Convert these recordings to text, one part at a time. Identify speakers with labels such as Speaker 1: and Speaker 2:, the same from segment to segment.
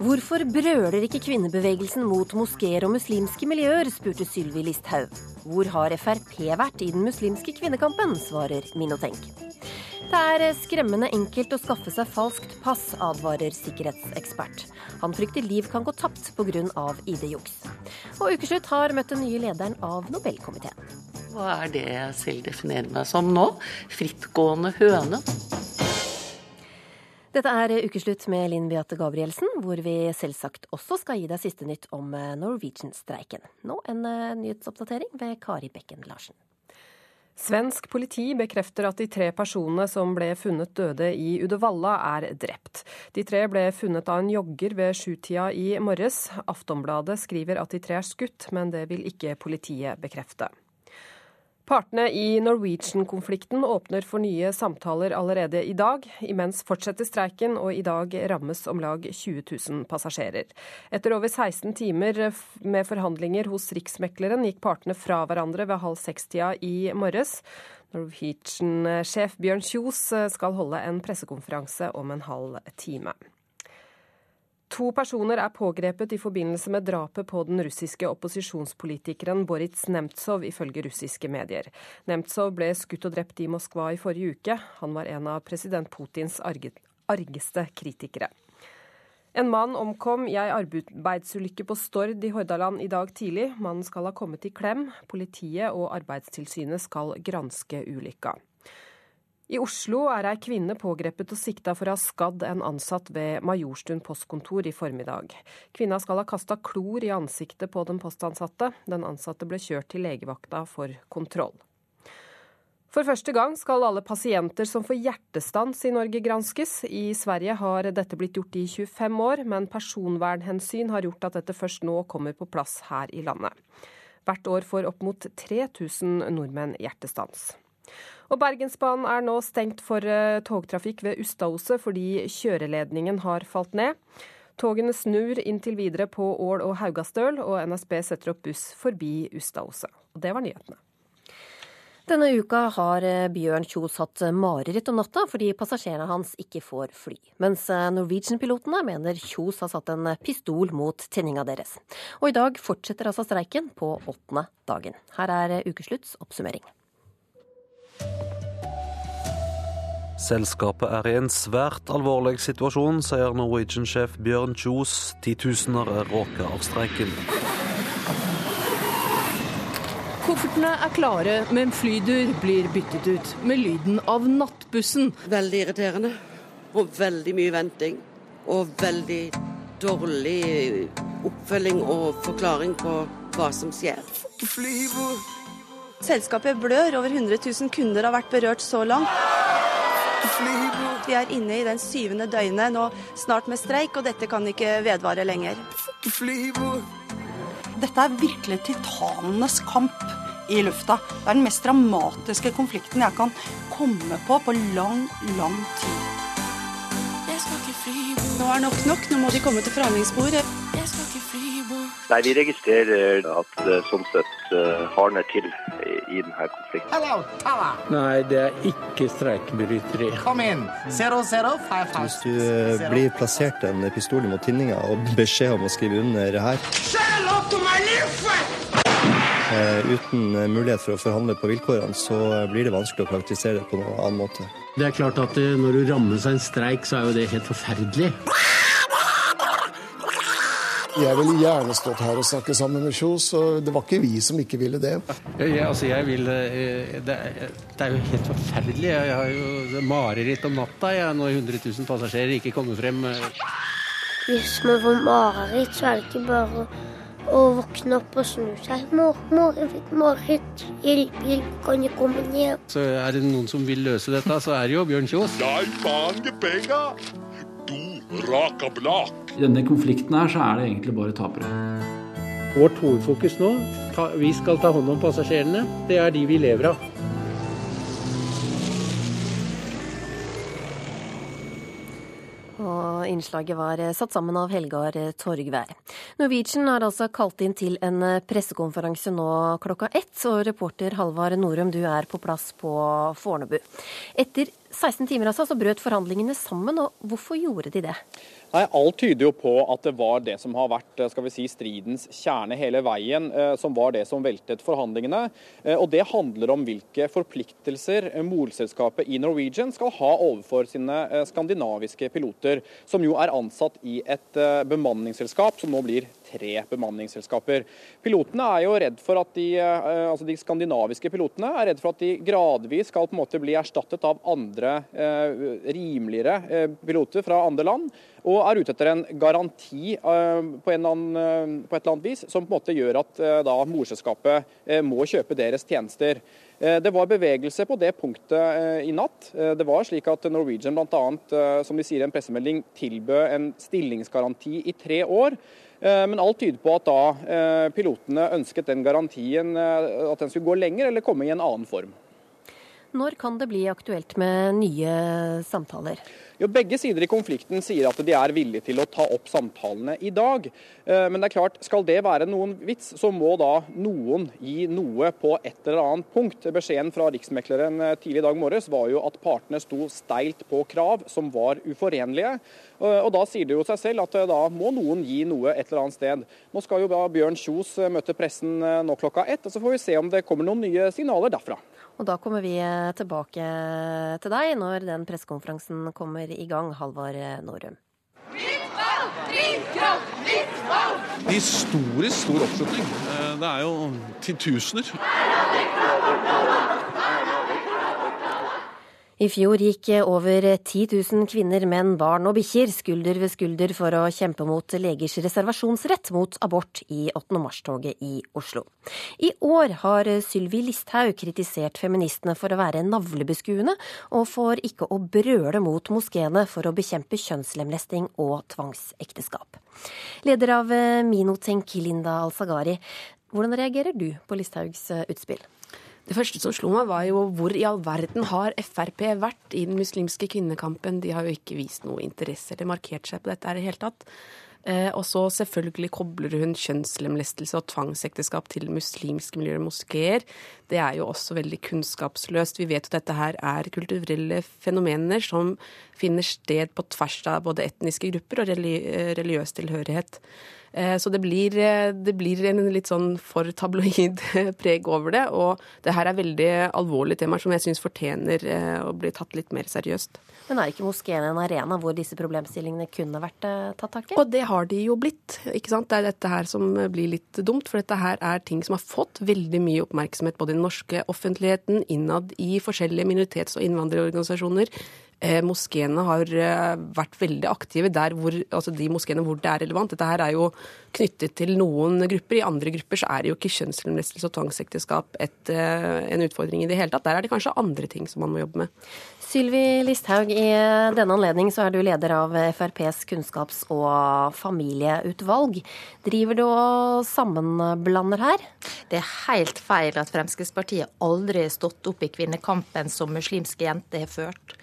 Speaker 1: Hvorfor brøler ikke kvinnebevegelsen mot moskeer og muslimske miljøer, spurte Sylvi Listhaug. Hvor har Frp vært i den muslimske kvinnekampen, svarer Minotenk. Det er skremmende enkelt å skaffe seg falskt pass, advarer sikkerhetsekspert. Han frykter liv kan gå tapt pga. ID-juks. Og Ukeslutt har møtt den nye lederen av Nobelkomiteen.
Speaker 2: Hva er det jeg selv definerer meg som nå? Frittgående høne?
Speaker 1: Dette er Ukeslutt med Linn Beate Gabrielsen, hvor vi selvsagt også skal gi deg siste nytt om eh, Norwegian-streiken. Nå en eh, nyhetsoppdatering ved Kari Bekken Larsen.
Speaker 3: Svensk politi bekrefter at de tre personene som ble funnet døde i Uddevalla, er drept. De tre ble funnet av en jogger ved sjutida i morges. Aftonbladet skriver at de tre er skutt, men det vil ikke politiet bekrefte. Partene i Norwegian-konflikten åpner for nye samtaler allerede i dag. Imens fortsetter streiken, og i dag rammes om lag 20 000 passasjerer. Etter over 16 timer med forhandlinger hos Riksmekleren gikk partene fra hverandre ved halv seks-tida i morges. Norwegian-sjef Bjørn Kjos skal holde en pressekonferanse om en halv time. To personer er pågrepet i forbindelse med drapet på den russiske opposisjonspolitikeren Boris Nemtsov, ifølge russiske medier. Nemtsov ble skutt og drept i Moskva i forrige uke. Han var en av president Putins argeste kritikere. En mann omkom i ei arbeidsulykke på Stord i Hordaland i dag tidlig. Mannen skal ha kommet i klem. Politiet og Arbeidstilsynet skal granske ulykka. I Oslo er ei kvinne pågrepet og sikta for å ha skadd en ansatt ved Majorstuen postkontor i formiddag. Kvinna skal ha kasta klor i ansiktet på den postansatte. Den ansatte ble kjørt til legevakta for kontroll. For første gang skal alle pasienter som får hjertestans i Norge granskes. I Sverige har dette blitt gjort i 25 år, men personvernhensyn har gjort at dette først nå kommer på plass her i landet. Hvert år får opp mot 3000 nordmenn hjertestans. Og Bergensbanen er nå stengt for eh, togtrafikk ved Ustaoset fordi kjøreledningen har falt ned. Togene snur inntil videre på Ål og Haugastøl, og NSB setter opp buss forbi Ustaoset. Det var nyhetene.
Speaker 1: Denne uka har eh, Bjørn Kjos hatt mareritt om natta fordi passasjerene hans ikke får fly. Mens eh, Norwegian-pilotene mener Kjos har satt en pistol mot tenninga deres. Og i dag fortsetter altså streiken på åttende dagen. Her er ukeslutts oppsummering.
Speaker 4: Selskapet er i en svært alvorlig situasjon, sier Norwegian-sjef Bjørn Kjos. Titusener er råka av streiken.
Speaker 5: Koffertene er klare, men flydur blir byttet ut med lyden av nattbussen.
Speaker 6: Veldig irriterende. Og veldig mye venting. Og veldig dårlig oppfølging og forklaring på hva som skjer.
Speaker 7: Selskapet blør. Over 100 000 kunder har vært berørt så langt. Vi er inne i den syvende døgnet nå, snart med streik, og dette kan ikke vedvare lenger.
Speaker 8: Dette er virkelig titanenes kamp i lufta. Det er den mest dramatiske konflikten jeg kan komme på på lang, lang tid.
Speaker 7: Nå er nok nok, nå må de komme til forhandlingsbordet.
Speaker 9: Nei, Vi registrerer at eh, sånn sett uh, hardner til i denne konflikten.
Speaker 10: Hello,
Speaker 11: Nei, det er ikke streikebryteri.
Speaker 10: Kom inn. Zero, zero, five, five,
Speaker 12: Hvis du uh, blir plassert en pistol mot tinninga og beskjed om å skrive under her uh, uten mulighet for å forhandle på vilkårene, så blir det vanskelig å praktisere det på noen annen måte.
Speaker 11: Det er klart at Når du rammes av en streik, så er jo det helt forferdelig.
Speaker 13: Jeg ville gjerne stått her og snakket sammen med Kjos, og det var ikke vi som ikke ville det.
Speaker 11: Ja, altså jeg vil, eh, det, er, det er jo helt forferdelig. Jeg har jo mareritt om natta jeg, når 100 000 passasjerer ikke kommer frem.
Speaker 14: Hvis man får mareritt, så er det ikke bare å våkne opp og snu seg. Mor, mor, jeg fikk mareritt. Hjelp, hjelp, kan jeg komme ned?
Speaker 11: Så er det noen som vil løse dette, så er det jo Bjørn Kjos.
Speaker 15: Nei, mange penger! Raka blak.
Speaker 16: I denne konflikten her så er det egentlig bare tapere.
Speaker 11: Vårt hovedfokus nå, vi skal ta hånd om passasjerene. Det er de vi lever av.
Speaker 1: Og innslaget var satt sammen av Helgar Torgvær. Norwegian har altså kalt inn til en pressekonferanse nå klokka ett, og reporter Halvard Norum, du er på plass på Fornebu. Etter 16 timer altså, så brøt forhandlingene sammen, og hvorfor gjorde de det?
Speaker 17: Nei, Alt tyder jo på at det var det som har vært skal vi si, stridens kjerne hele veien, eh, som var det som veltet forhandlingene. Eh, og Det handler om hvilke forpliktelser morselskapet i Norwegian skal ha overfor sine eh, skandinaviske piloter, som jo er ansatt i et bemanningsselskap som nå blir tre bemanningsselskaper. Pilotene er jo redd for at de, altså de skandinaviske pilotene er redd for at de gradvis skal på en måte bli erstattet av andre rimeligere piloter fra andre land og er ute etter en garanti eh, på, en annen, eh, på, et eller annet vis som på en måte gjør at eh, da morselskapet må kjøpe deres tjenester. Det var bevegelse på det punktet i natt. Det var slik at Norwegian bl.a. som de sier i en pressemelding, tilbød en stillingsgaranti i tre år. Men alt tyder på at da pilotene ønsket den garantien at den skulle gå lenger eller komme i en annen form.
Speaker 1: Når kan det bli aktuelt med nye samtaler?
Speaker 17: Jo, begge sider i konflikten sier at de er villige til å ta opp samtalene i dag. Eh, men det er klart, skal det være noen vits, så må da noen gi noe på et eller annet punkt. Beskjeden fra Riksmekleren eh, tidlig i dag morges var jo at partene sto steilt på krav som var uforenlige. Eh, og Da sier det jo seg selv at da må noen gi noe et eller annet sted. Nå skal jo da Bjørn Kjos møte pressen nå klokka ett, og så får vi se om det kommer noen nye signaler derfra.
Speaker 1: Og da kommer vi eh, tilbake til deg når den pressekonferansen kommer i gang, Halvard Norum. Nytt valg,
Speaker 18: drivkraft, nytt valg!
Speaker 19: Historisk stor oppslutning. Eh, det er jo titusener.
Speaker 1: I fjor gikk over 10 000 kvinner, menn, barn og bikkjer skulder ved skulder for å kjempe mot legers reservasjonsrett mot abort i 8. mars-toget i Oslo. I år har Sylvi Listhaug kritisert feministene for å være navlebeskuende, og for ikke å brøle mot moskeene for å bekjempe kjønnslemlesting og tvangsekteskap. Leder av Minotenk, Linda Al-Sagari, hvordan reagerer du på Listhaugs utspill?
Speaker 20: Det første som slo meg, var jo hvor i all verden har Frp vært i den muslimske kvinnekampen? De har jo ikke vist noe interesse eller markert seg på dette i det hele tatt. Eh, og så selvfølgelig kobler hun kjønnslemlestelse og tvangsekteskap til muslimske miljøer og moskeer. Det er jo også veldig kunnskapsløst. Vi vet at dette her er kulturelle fenomener som finner sted på tvers av både etniske grupper og religiøs tilhørighet. Eh, så det blir, eh, det blir, en litt sånn for tabloid preg over det. Og det her er veldig alvorlige temaer som jeg syns fortjener eh, å bli tatt litt mer seriøst.
Speaker 1: Men er ikke moskeen en arena hvor disse problemstillingene kunne vært tatt tak i?
Speaker 20: Og det har de jo blitt. ikke sant? Det er dette her som blir litt dumt. For dette her er ting som har fått veldig mye oppmerksomhet både i den norske offentligheten, innad i forskjellige minoritets- og innvandrerorganisasjoner. Eh, moskeene har eh, vært veldig aktive der hvor, altså de moskeene hvor det er relevant. Dette her er jo knyttet til noen grupper. I andre grupper så er det jo ikke kjønnslemlestelse og tvangsekteskap et, eh, en utfordring i det hele tatt. Der er det kanskje andre ting som man må jobbe med.
Speaker 1: Sylvi Listhaug, i denne anledning så er du leder av FrPs kunnskaps- og familieutvalg. Driver du og sammenblander her?
Speaker 21: Det er helt feil at Fremskrittspartiet aldri har stått opp i kvinnekampen som muslimske jenter har ført.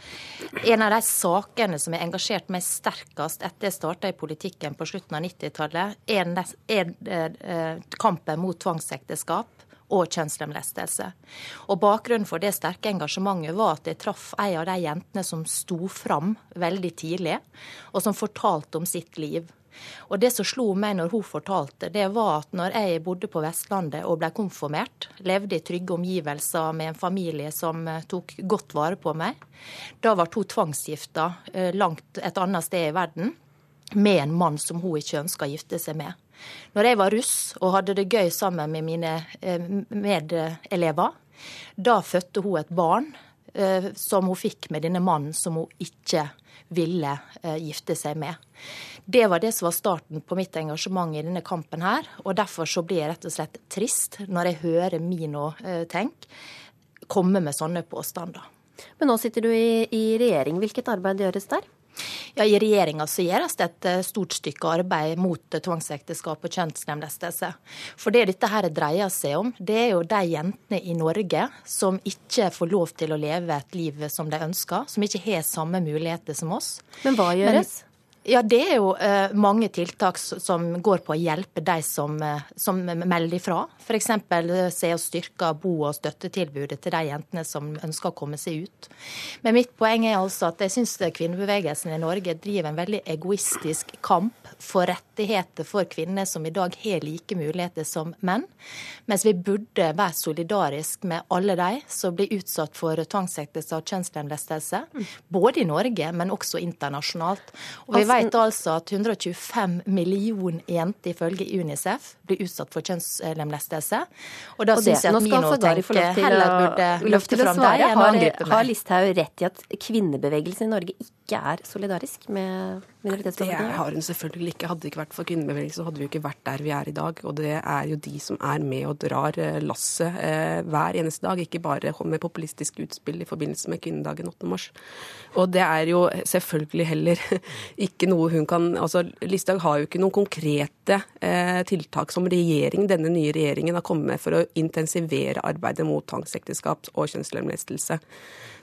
Speaker 21: En av de sakene som har engasjert meg sterkest etter jeg starta i politikken på slutten av 90-tallet, er, eh, kampen mot tvangsekteskap og kjønnslemlestelse. Og Bakgrunnen for det sterke engasjementet var at jeg traff ei av de jentene som sto fram veldig tidlig, og som fortalte om sitt liv. Og Det som slo meg når hun fortalte, det var at når jeg bodde på Vestlandet og ble konfirmert, levde i trygge omgivelser med en familie som eh, tok godt vare på meg, da ble hun tvangsgifta eh, langt et annet sted i verden med en mann som hun ikke ønska å gifte seg med. Når jeg var russ og hadde det gøy sammen med mine eh, medelever, da fødte hun et barn eh, som hun fikk med denne mannen som hun ikke ville eh, gifte seg med. Det var det som var starten på mitt engasjement i denne kampen her. Og derfor så blir jeg rett og slett trist når jeg hører Mino Tenk komme med sånne påstander.
Speaker 1: Men nå sitter du i, i regjering. Hvilket arbeid gjøres der?
Speaker 21: Ja, I regjeringa gjøres det et eh, stort stykke arbeid mot eh, tvangsekteskap og kjønnslemlestelse. For det dette her dreier seg om, det er jo de jentene i Norge som ikke får lov til å leve et liv som de ønsker, som ikke har samme muligheter som oss.
Speaker 1: Men hva gjøres? Men
Speaker 21: Ja, det er jo uh, mange tiltak som går på å hjelpe de som, uh, som melder ifra. F.eks. se å styrke bo- og støttetilbudet til de jentene som ønsker å komme seg ut. Men mitt poeng er altså at jeg syns kvinnebevegelsen i Norge driver en veldig egoistisk kamp for rettigheter for kvinner som i dag har like muligheter som menn. Mens vi burde være solidarisk med alle de som blir utsatt for tvangsekteskap og kjønnslemlestelse. Både i Norge, men også internasjonalt. Og vi vet altså at 125 millioner jenter ifølge Unicef blir utsatt for kjønnslemlestelse. Og da syns jeg at Minotenk heller burde løfte fram deg enn å angripe meg.
Speaker 1: Har Listhaug rett i at kvinnebevegelsen i Norge ikke er solidarisk med minoritetsbefolkningen?
Speaker 20: Det har hun selvfølgelig ikke. Hadde det ikke vært for kvinnebevegelsen, så hadde vi ikke vært der vi er i dag. Og det er jo de som er med og drar eh, lasset eh, hver eneste dag, ikke bare med populistiske utspill i forbindelse med kvinnedagen 8. mars. Og det er jo selvfølgelig heller ikke noe hun kan Altså Listhaug har jo ikke noen konkrete eh, tiltak som regjering, denne nye regjeringen har kommet med for å intensivere arbeidet mot tvangsekteskap og kjønnslemlestelse.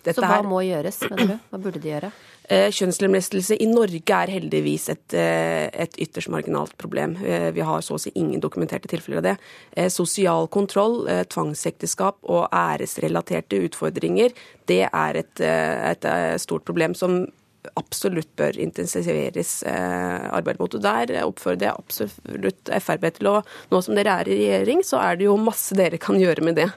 Speaker 1: Så hva må gjøres, mener du? Hva burde de gjøre?
Speaker 20: Eh, kjønnslemlestelse i Norge er heldigvis et, eh, et, ytterst marginalt problem. Eh, vi har så å si ingen dokumenterte tilfeller av det. Sosial kontroll, tvangsekteskap og æresrelaterte utfordringer, det er et, et stort problem som absolutt bør intensiveres eh, arbeidet mot. Og Der oppfordrer jeg absolutt Frp til å Nå som dere er i regjering, så er det jo masse dere kan gjøre med det.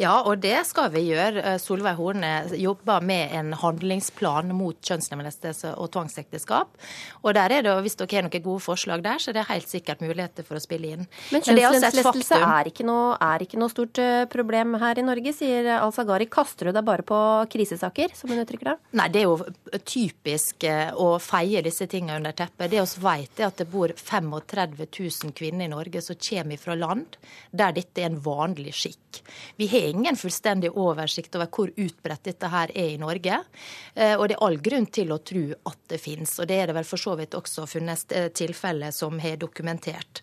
Speaker 21: Ja, og det skal vi gjøre. Eh, Solveig Horne jobber med en handlingsplan mot kjønnslemlestelse og tvangsekteskap. Og der er det, Hvis dere har noen gode forslag der, så er det helt sikkert muligheter for å spille inn.
Speaker 1: Men kjønnslemlestelse er, er ikke noe stort eh, problem her i Norge, sier Al-Sagari. Kaster du deg bare på krisesaker, som hun uttrykker det?
Speaker 21: Nei, det er jo typisk typisk eh, å feie disse tingene under teppet. Det vi vet, er at det bor 35 000 kvinner i Norge som kommer fra land der dette er en vanlig skikk. Vi har ingen fullstendig oversikt over hvor utbredt dette her er i Norge. Eh, og det er all grunn til å tro at det finnes. Og det er det vel for så vidt også funnet eh, tilfeller som har dokumentert.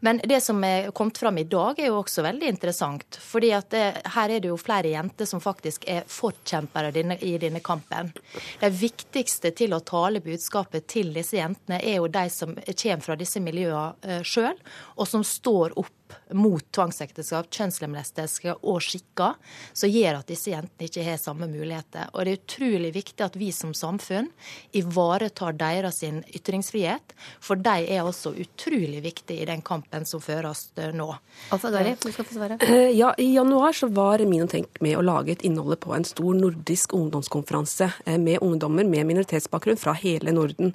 Speaker 21: Men det som er kommet fram i dag, er jo også veldig interessant. fordi at det, her er det jo flere jenter som faktisk er forkjempere i denne kampen. Det viktigste viktigste til å tale budskapet til disse jentene, er jo de som kommer fra disse miljøene eh, sjøl, og som står opp mot tvangsekteskap, kjønnslemlestelse og skikker, som gjør at disse jentene ikke har samme muligheter. Og Det er utrolig viktig at vi som samfunn ivaretar deres ytringsfrihet, for de er også utrolig viktige i den kampen som føres eh, nå.
Speaker 1: Altså, Gari, du skal få svare.
Speaker 20: Eh, ja, I januar så var Min og Tenk med å lage et innhold på en stor nordisk ungdomskonferanse med ungdommer med minoritetsbakgrunn fra hele Norden.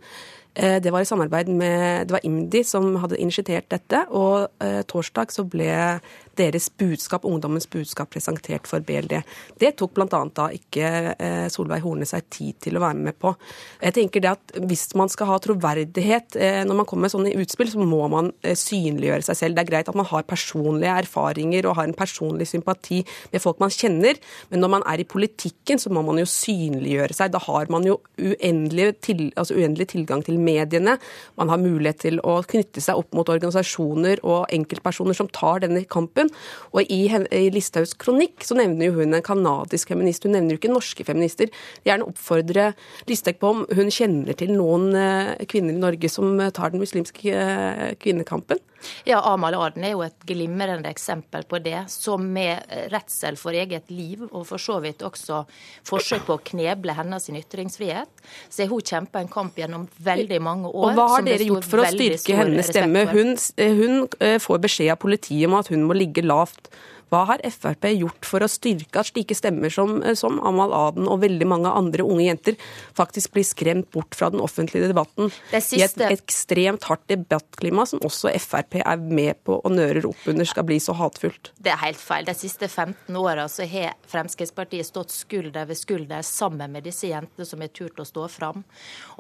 Speaker 20: Eh, det var i samarbeid med Det var IMDi som hadde initiert dette. Og eh, torsdag så ble deres budskap, ungdommens budskap presentert for BLD. Det tok bl.a. da ikke eh, Solveig Horne seg tid til å være med på. Jeg tenker det at Hvis man skal ha troverdighet eh, når man kommer med sånne utspill, så må man eh, synliggjøre seg selv. Det er greit at man har personlige erfaringer og har en personlig sympati med folk man kjenner, men når man er i politikken, så må man jo synliggjøre seg. Da har man jo uendelig, til, altså uendelig tilgang til mediene. Man har mulighet til å knytte seg opp mot organisasjoner og enkeltpersoner som tar denne kampen hun. Og i, i Listhaugs kronikk så nevner jo hun en kanadisk feminist, hun nevner jo ikke norske feminister. Gjerne oppfordre Listhaug på om hun kjenner til noen eh, kvinner i Norge som eh, tar den muslimske eh, kvinnekampen.
Speaker 21: Ja, Amal Aden er jo et glimrende eksempel på det. Som med redsel for eget liv, og for så vidt også forsøk på å kneble hennes ytringsfrihet, så har hun kjempa en kamp gjennom veldig mange år.
Speaker 20: Og Hva har dere gjort for å styrke hennes stemme? Hun, hun får beskjed av politiet om at hun må ligge lavt. Hva har Frp gjort for å styrke at slike stemmer som, som, Amal Aden og veldig mange andre unge jenter faktisk blir skremt bort fra den offentlige debatten i et ekstremt hardt debattklima som også Frp er med på og nører opp under skal bli så hatfullt?
Speaker 21: Det er helt feil. De siste 15 åra har Fremskrittspartiet stått skulder ved skulder sammen med disse jentene som har turt å stå fram.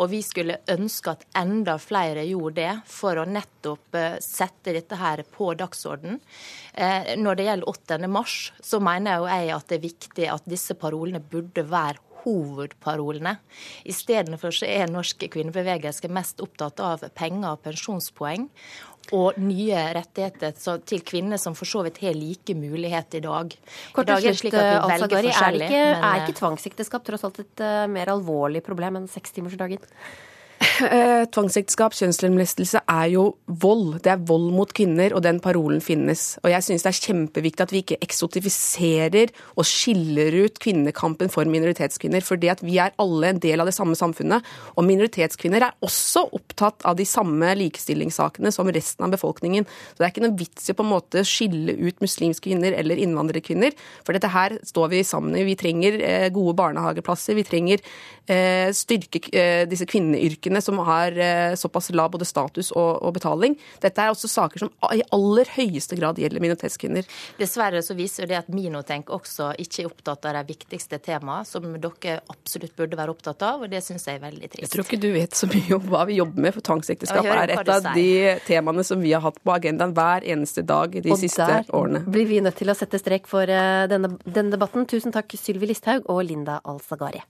Speaker 21: Og vi skulle ønske at enda flere gjorde det for å nettopp eh, sette dette her på dagsordenen. Eh, når det gjelder 8. mars, så mener jo jeg at det er viktig at disse parolene burde være hovedparolene. Istedenfor så er norsk kvinnebevegelse mest opptatt av penger og pensjonspoeng. Og nye rettigheter til kvinner som for så vidt har like mulighet i dag.
Speaker 1: Kort og Gari, at vi velger forskjellig. Er ikke, er ikke tvangsekteskap tross alt et uh, mer alvorlig problem enn sekstimersdagen?
Speaker 20: Eh, tvangsekteskap, kjønnslemlestelse, er jo vold. Det er vold mot kvinner, og den parolen finnes. Og jeg synes det er kjempeviktig at vi ikke eksotifiserer og skiller ut kvinnekampen for minoritetskvinner. For det at vi er alle en del av det samme samfunnet. Og minoritetskvinner er også opptatt av de samme likestillingssakene som resten av befolkningen. Så det er ikke noe vits i på en måte skille ut muslimske kvinner eller innvandrerkvinner. For dette her står vi sammen i. Vi trenger eh, gode barnehageplasser. Vi trenger eh, styrke disse kvinneyrkene som har eh, såpass lav både status og, og, betaling. Dette er også saker som i aller høyeste grad gjelder minoritetskvinner.
Speaker 21: Dessverre så viser det at Minotenk også ikke er opptatt av de viktigste temaene, som dere absolutt burde være opptatt av, og det syns jeg er veldig trist.
Speaker 20: Jeg tror ikke du vet så mye om hva vi jobber med, for tvangsekteskap er et av de temaene som vi har hatt på agendaen hver eneste dag de og siste årene.
Speaker 1: Og der blir vi nødt til å sette strek for eh, denne, denne debatten. Tusen takk Sylvi Listhaug og Linda Alsagari.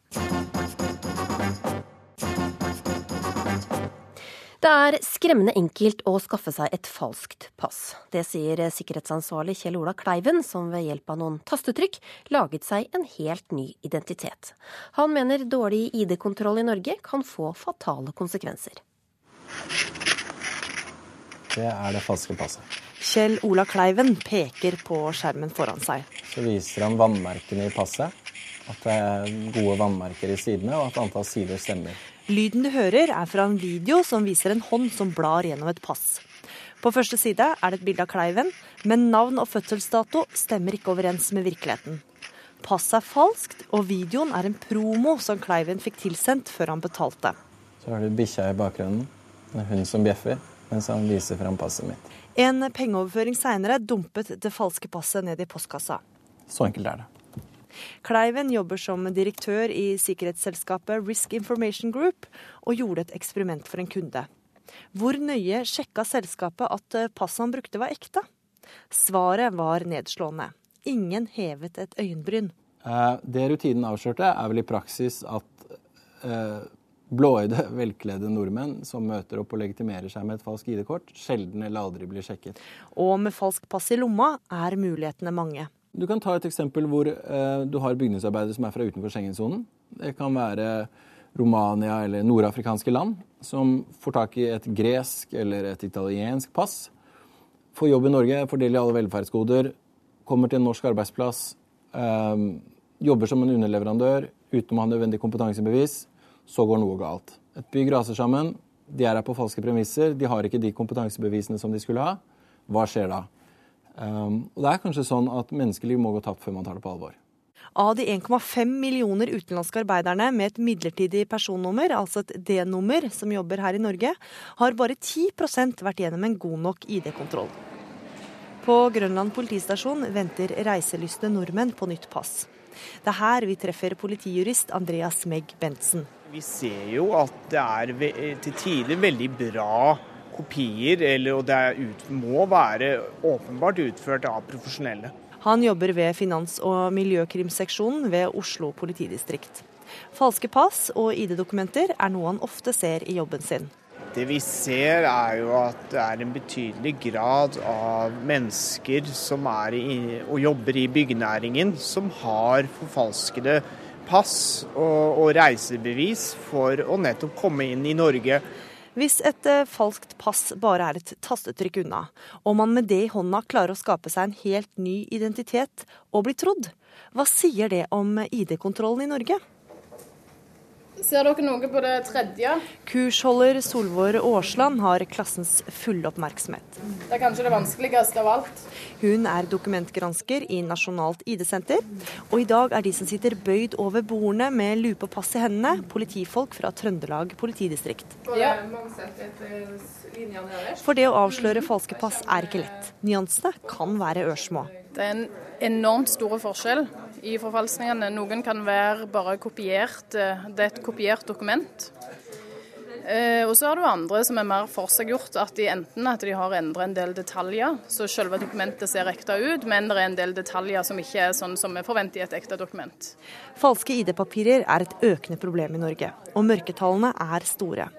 Speaker 1: Det er skremmende enkelt å skaffe seg et falskt pass. Det sier sikkerhetsansvarlig Kjell Ola Kleiven, som ved hjelp av noen tastetrykk laget seg en helt ny identitet. Han mener dårlig ID-kontroll i Norge kan få fatale konsekvenser.
Speaker 22: Det er det falske passet.
Speaker 23: Kjell Ola Kleiven peker på skjermen foran seg.
Speaker 22: Så viser han vannmerkene i passet. At det er gode vannmerker i sidene, og at antall sider stemmer.
Speaker 23: Lyden du hører, er fra en video som viser en hånd som blar gjennom et pass. På første side er det et bilde av Kleiven, men navn og fødselsdato stemmer ikke overens med virkeligheten. Passet er falskt, og videoen er en promo som Kleiven fikk tilsendt før han betalte.
Speaker 22: Så har du bikkja i bakgrunnen, Det er hun som bjeffer, mens han viser fram passet mitt.
Speaker 23: En pengeoverføring seinere dumpet det falske passet ned i postkassa.
Speaker 22: Så enkelt er det.
Speaker 23: Kleiven jobber som direktør i sikkerhetsselskapet Risk Information Group, og gjorde et eksperiment for en kunde. Hvor nøye sjekka selskapet at eh, passet han brukte var ekte? Svaret var nedslående. Ingen hevet et øyenbryn.
Speaker 22: Eh, det rutinen avslørte, er vel i praksis at eh, blåøyde, velkledde nordmenn som møter opp og legitimerer seg med et falskt ID-kort, sjelden eller aldri blir sjekket.
Speaker 23: Og med falskt pass i lomma er mulighetene mange.
Speaker 22: Du kan ta et eksempel hvor eh, du har bygningsarbeidere som er fra utenfor Schengen-sonen. Det kan være Romania eller nordafrikanske land som får tak i et gresk eller et italiensk pass. Får jobb i Norge, får i alle velferdsgoder, kommer til en norsk arbeidsplass, eh, jobber som en underleverandør uten å ha nødvendig kompetansebevis. Så går noe galt. Et bygg raser sammen. De er her på falske premisser. De har ikke de kompetansebevisene som de skulle ha. Hva skjer da? Um, og det er kanskje sånn at menneskeliv må gå tapt før man tar det på alvor.
Speaker 23: Av de 1,5 millioner utenlandske arbeiderne med et midlertidig personnummer, altså et D-nummer, som jobber her i Norge, har bare 10% vært gjennom en god nok ID-kontroll. På Grønland politistasjon venter reiselystne nordmenn på nytt pass. Det er her vi treffer politijurist Andreas Megg Bentsen.
Speaker 24: Vi ser jo at det er til tider veldig bra kopier, eller, og det ut, må være åpenbart utført av profesjonelle.
Speaker 23: Han jobber ved finans- og miljøkrimseksjonen ved Oslo politidistrikt. Falske pass og ID-dokumenter er noe han ofte ser i jobben sin.
Speaker 24: Det vi ser er jo at det er en betydelig grad av mennesker som er i, og jobber i byggenæringen, som har forfalskede pass og, og reisebevis for å nettopp komme inn i Norge.
Speaker 23: Hvis et eh, falskt pass bare er et tastetrykk unna, og man med det i hånda klarer å skape seg en helt ny identitet og bli trodd, hva sier det om ID-kontrollen i Norge?
Speaker 25: Ser dere noe på det tredje?
Speaker 23: Kursholder Solvår Aasland har klassens fulle oppmerksomhet.
Speaker 25: Det er kanskje det vanskeligste av alt.
Speaker 23: Hun er dokumentgransker i Nasjonalt ID-senter. Og i dag er de som sitter bøyd over bordene med lupe og pass i hendene, politifolk fra Trøndelag politidistrikt. Ja. For det å avsløre falske pass er ikke lett. Nyansene kan være ørsmå.
Speaker 25: Det er en enormt stor forskjell i forfalskningene. Noen kan være bare kopiert, eh, det er et kopiert dokument. Eh, og så har du andre som er mer forseggjort, at de enten at de har endret en del detaljer, så selve dokumentet ser ekte ut, men det er en del detaljer som ikke er sånn som vi forventer i et ekte dokument.
Speaker 23: Falske ID-papirer er et økende problem i Norge, og mørketallene er store.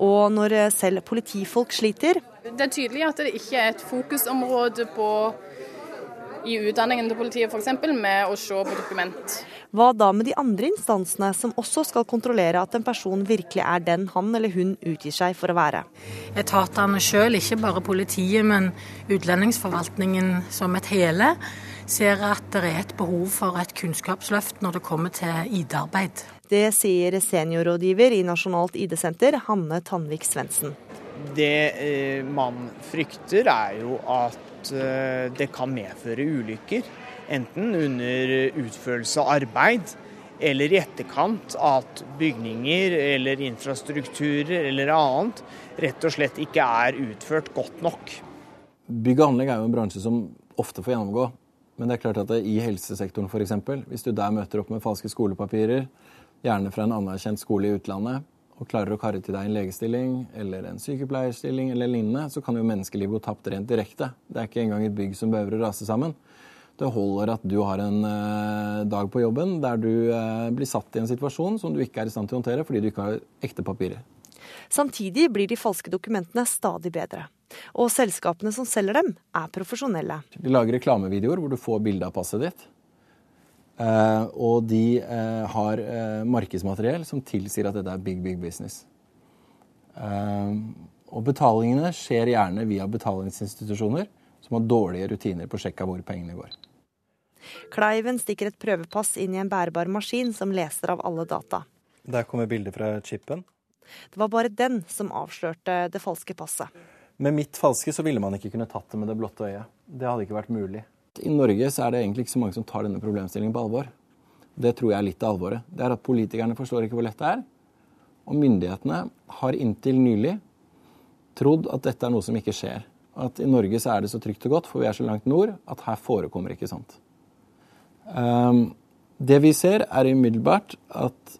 Speaker 23: Og når selv politifolk sliter
Speaker 25: Det er tydelig at det ikke er et fokusområde på i utdanningen til politiet f.eks. med å se på dokument.
Speaker 23: Hva da med de andre instansene som også skal kontrollere at en person virkelig er den han eller hun utgir seg for å være?
Speaker 26: Etatene sjøl, ikke bare politiet, men utlendingsforvaltningen som et hele, ser at det er et behov for et kunnskapsløft når det kommer til ID-arbeid.
Speaker 23: Det sier seniorrådgiver i Nasjonalt ID-senter, Hanne Tanvik Svendsen.
Speaker 24: Det eh, man frykter, er jo at eh, det kan medføre ulykker. Enten under utførelse av arbeid eller i etterkant at bygninger eller infrastrukturer eller annet rett og slett ikke er utført godt nok.
Speaker 22: Bygg og anlegg er jo en bransje som ofte får gjennomgå. Men det er klart at i helsesektoren f.eks., hvis du der møter opp med falske skolepapirer, gjerne fra en anerkjent skole i utlandet, og klarer å karre til deg en legestilling eller en sykepleierstilling eller lignende, så kan jo menneskelivet gå tapt rent direkte. Det er ikke engang et bygg som behøver å rase sammen. Det holder at du har en eh, dag på jobben der du eh, blir satt i en situasjon som du ikke er i stand til å håndtere fordi du ikke har ekte papirer.
Speaker 23: Samtidig blir de falske dokumentene stadig bedre. Og selskapene som selger dem, er profesjonelle.
Speaker 22: De lager reklamevideoer hvor du får bilde av passet ditt. Eh, og de eh, har eh, markedsmateriell som tilsier at dette er big, big business. Eh, og betalingene skjer gjerne via betalingsinstitusjoner som har dårlige rutiner på sjekk av hvor pengene går.
Speaker 23: Kleiven stikker et prøvepass inn i en bærbar maskin som leser av alle data.
Speaker 12: Der kommer bildet fra chipen.
Speaker 23: Det var bare den som avslørte det falske passet.
Speaker 22: Med mitt falske så ville man ikke kunne tatt det med det blotte øyet. Det hadde ikke vært mulig. I Norge så er det egentlig ikke så mange som tar denne problemstillingen på alvor. Det tror jeg er litt av alvoret. Det er at Politikerne forstår ikke hvor lett det er. Og myndighetene har inntil nylig trodd at dette er noe som ikke skjer. At i Norge så er det så trygt og godt, for vi er så langt nord, at her forekommer ikke sånt. Um, det vi ser, er umiddelbart at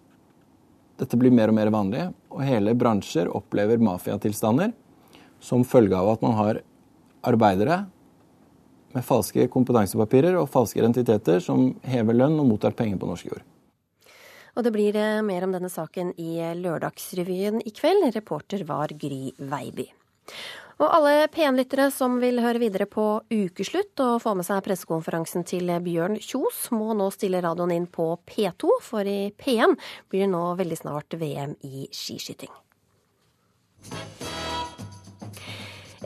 Speaker 22: dette blir mer og mer vanlig, og hele bransjer opplever mafiatilstander som følge av at man har arbeidere med falske kompetansepapirer og falske identiteter som hever lønn og mottar penger på norsk jord.
Speaker 1: Og det blir eh, mer om denne saken i Lørdagsrevyen i kveld. Reporter var Gry Veiby. Og alle P1-lyttere som vil høre videre på ukeslutt og få med seg pressekonferansen til Bjørn Kjos, må nå stille radioen inn på P2, for i P1 blir det nå veldig snart VM i skiskyting.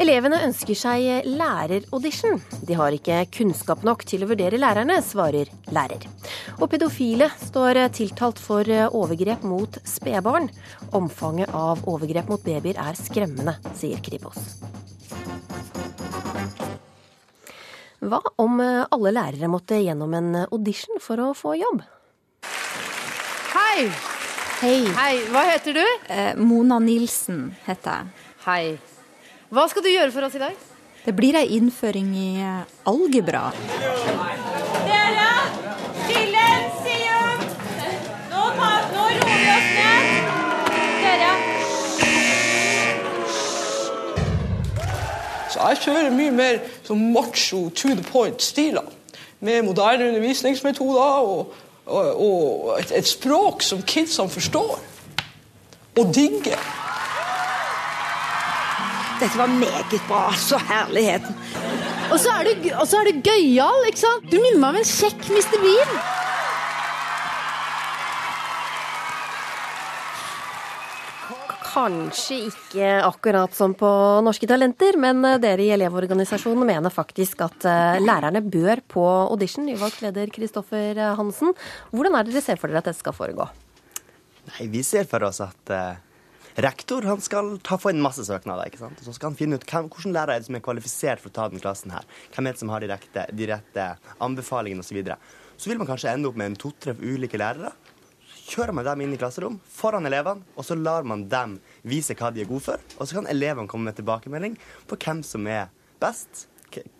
Speaker 1: Elevene ønsker seg læreraudition. De har ikke kunnskap nok til å vurdere lærerne, svarer lærer. Og pedofile står tiltalt for overgrep mot spedbarn. Omfanget av overgrep mot babyer er skremmende, sier Kripos. Hva om alle lærere måtte gjennom en audition for å få jobb?
Speaker 27: Hei!
Speaker 1: Hei.
Speaker 27: Hei, Hva heter du?
Speaker 28: Eh, Mona Nilsen heter jeg.
Speaker 27: Hei. Hva skal du gjøre for oss i dag?
Speaker 28: Det blir ei innføring i eh, algebra.
Speaker 29: Dere! Silensium! Nå, tar, nå roer vi oss ned. Dere!
Speaker 30: Så jeg kjører mye mer som macho to the point-stiler. Med moderne undervisningsmetoder og, og, og et, et språk som kidsene forstår. Og digger.
Speaker 29: Dette var meget bra. Så herligheten.
Speaker 27: Og så er du, og så er du gøyal, ikke sant? Du minner meg om en kjekk Mr. Bean.
Speaker 1: Kanskje ikke akkurat som på Norske Talenter, men dere i Elevorganisasjonen mener faktisk at eh, lærerne bør på audition. Nyvalgt leder Kristoffer Hansen. Hvordan er det dere ser for dere at dette skal foregå?
Speaker 31: Nei, Vi ser for oss at uh, rektor han skal ta få inn masse søknader. ikke sant? Og Så skal han finne ut hvem, hvilken lærer er det som er kvalifisert for å ta den klassen her. Hvem er det som har de rette, de rette anbefalingene osv. Så, videre. så vil man kanskje ende opp med en to-tre ulike lærere. Kjører man dem inn i klasserom foran elevene, og så lar man dem vise hva de er gode for. Og så kan elevene komme med tilbakemelding på hvem som er best,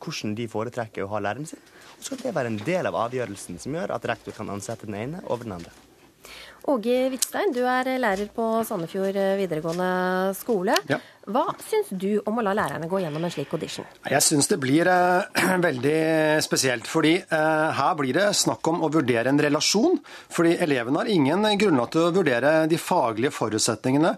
Speaker 31: hvordan de foretrekker å ha læreren sin. Og så kan det være en del av avgjørelsen som gjør at rektor kan ansette den ene over den andre.
Speaker 1: Åge Hvitstein, du er lærer på Sandefjord videregående skole.
Speaker 32: Ja.
Speaker 1: Hva syns du om å la lærerne gå gjennom en slik audition?
Speaker 33: Jeg syns det blir eh, veldig spesielt. fordi eh, her blir det snakk om å vurdere en relasjon. Fordi elevene har ingen grunnlag til å vurdere de faglige forutsetningene,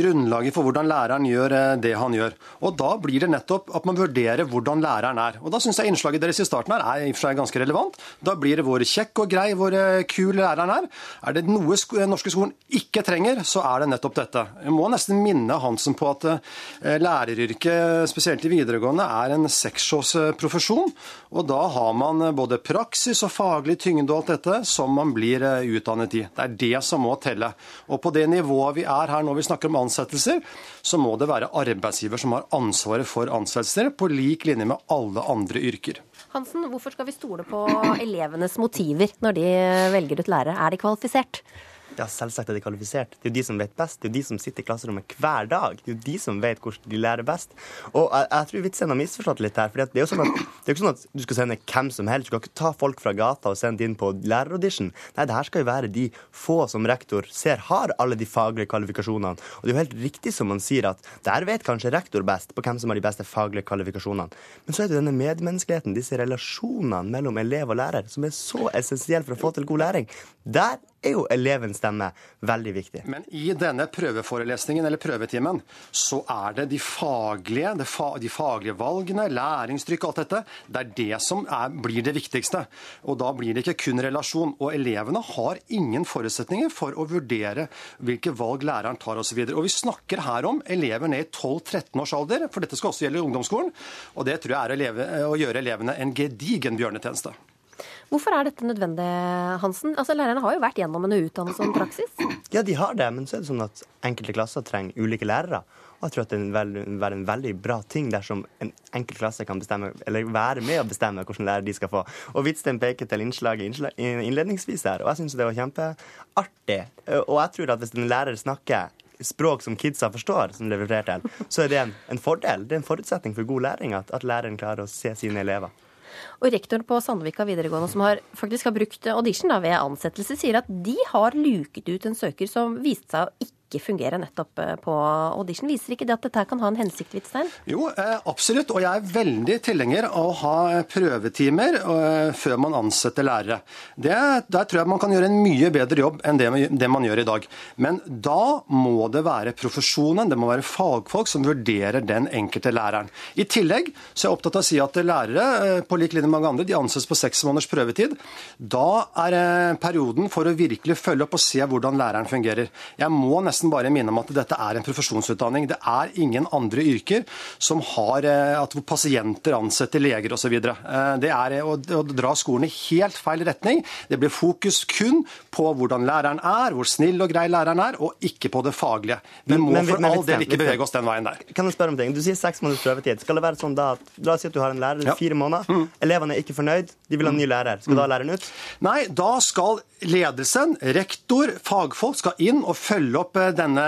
Speaker 33: grunnlaget for hvordan læreren gjør eh, det han gjør. Og da blir det nettopp at man vurderer hvordan læreren er. Og da syns jeg innslaget deres i starten her er i og for seg ganske relevant. Da blir det hvor kjekk og grei, hvor eh, kul læreren er. Er det noe sko norske skolen ikke trenger, så er det nettopp dette. Jeg må nesten minne Hansen på at eh, læreryrket, spesielt i videregående, er en seksårsprofesjon. Og da har man både praksis og faglig tyngde og alt dette som man blir eh, utdannet i. Det er det som må telle. Og på det nivået vi er her når vi snakker om ansettelser, så må det være arbeidsgiver som har ansvaret for ansettelser, på lik linje med alle andre yrker.
Speaker 1: Hansen, hvorfor skal vi stole på elevenes motiver når de velger ut lærere? Er de kvalifisert?
Speaker 31: Ja, selvsagt er de kvalifisert. Det er jo de som vet best. Det er jo de som sitter i klasserommet hver dag. Det er jo de som vet hvordan de lærer best. Og jeg, jeg tror vitsen har misforstått litt her. For det er jo sånn at, det er ikke sånn at du skal sende hvem som helst. Du skal ikke ta folk fra gata og sende inn på læreraudition. Nei, det her skal jo være de få som rektor ser har alle de faglige kvalifikasjonene. Og det er jo helt riktig som man sier at der vet kanskje rektor best på hvem som har de beste faglige kvalifikasjonene. Men så er det denne medmenneskeligheten, disse relasjonene mellom elev og lærer, som er så essensiell for å få til god læring. Der er jo elevens stemme veldig viktig.
Speaker 33: Men i denne prøveforelesningen eller prøvetimen så er det de faglige, de, fa de faglige valgene, læringstrykk og alt dette, det er det som er, blir det viktigste. Og da blir det ikke kun relasjon. Og elevene har ingen forutsetninger for å vurdere hvilke valg læreren tar osv. Og, så og vi snakker her om elever ned i 12-13 års alder, for dette skal også gjelde ungdomsskolen. Og det tror jeg er å, leve, å gjøre elevene en gedigen bjørnetjeneste.
Speaker 1: Hvorfor er dette nødvendig, Hansen? Altså, Lærerne har jo vært gjennom en utdannelse om praksis?
Speaker 31: Ja, de har det, men så er det sånn at enkelte klasser trenger ulike lærere. Og jeg tror at det vil være en veldig bra ting dersom en enkelt klasse kan bestemme, eller være med å bestemme hvilken lærer de skal få. Og Hvitsten peker til innslaget innledningsvis her, og jeg syns det var kjempeartig. Og jeg tror at hvis en lærer snakker språk som kidsa forstår, som det refererer til, så er det en, en, fordel. Det er en forutsetning for god læring at, at læreren klarer å se sine elever.
Speaker 1: Og rektoren på Sandvika videregående, som har, faktisk har brukt audition da, ved ansettelse, sier at de har luket ut en søker som viste seg å ikke ikke fungerer nettopp eh, på audition. Viser ikke det at dette kan ha en hensikt, Hvitstein?
Speaker 33: Jo, eh, absolutt. Og jeg er veldig tilhenger av å ha prøvetimer eh, før man ansetter lærere. Det, der tror jeg man kan gjøre en mye bedre jobb enn det, det, man gjør i dag. Men da må det være profesjonen, det må være fagfolk som vurderer den enkelte læreren. I tillegg så er jeg opptatt av å si at lærere, på lik linje med mange andre, de anses på seks måneders prøvetid. Da er perioden for å virkelig følge opp og se hvordan læreren fungerer. Jeg må nesten nesten bare minne om at dette er en profesjonsutdanning. Det er ingen andre yrker som har eh, at pasienter ansetter leger osv. Eh, det er å, å dra skolen i helt feil retning. Det blir fokus kun på hvordan læreren er, hvor snill og grei læreren er, og ikke på det faglige. Vi må men, for men, all del ikke bevege oss den veien der.
Speaker 31: Kan jeg spørre om ting? Du sier seks måneders prøvetid. Skal det være sånn da at La oss si at du har en lærer i ja. fire måneder. Mm. Elevene er ikke fornøyd, de vil ha en ny lærer. Skal mm. da læreren ut?
Speaker 33: Nei, da skal ledelsen, rektor, fagfolk skal inn og følge opp eh, denne,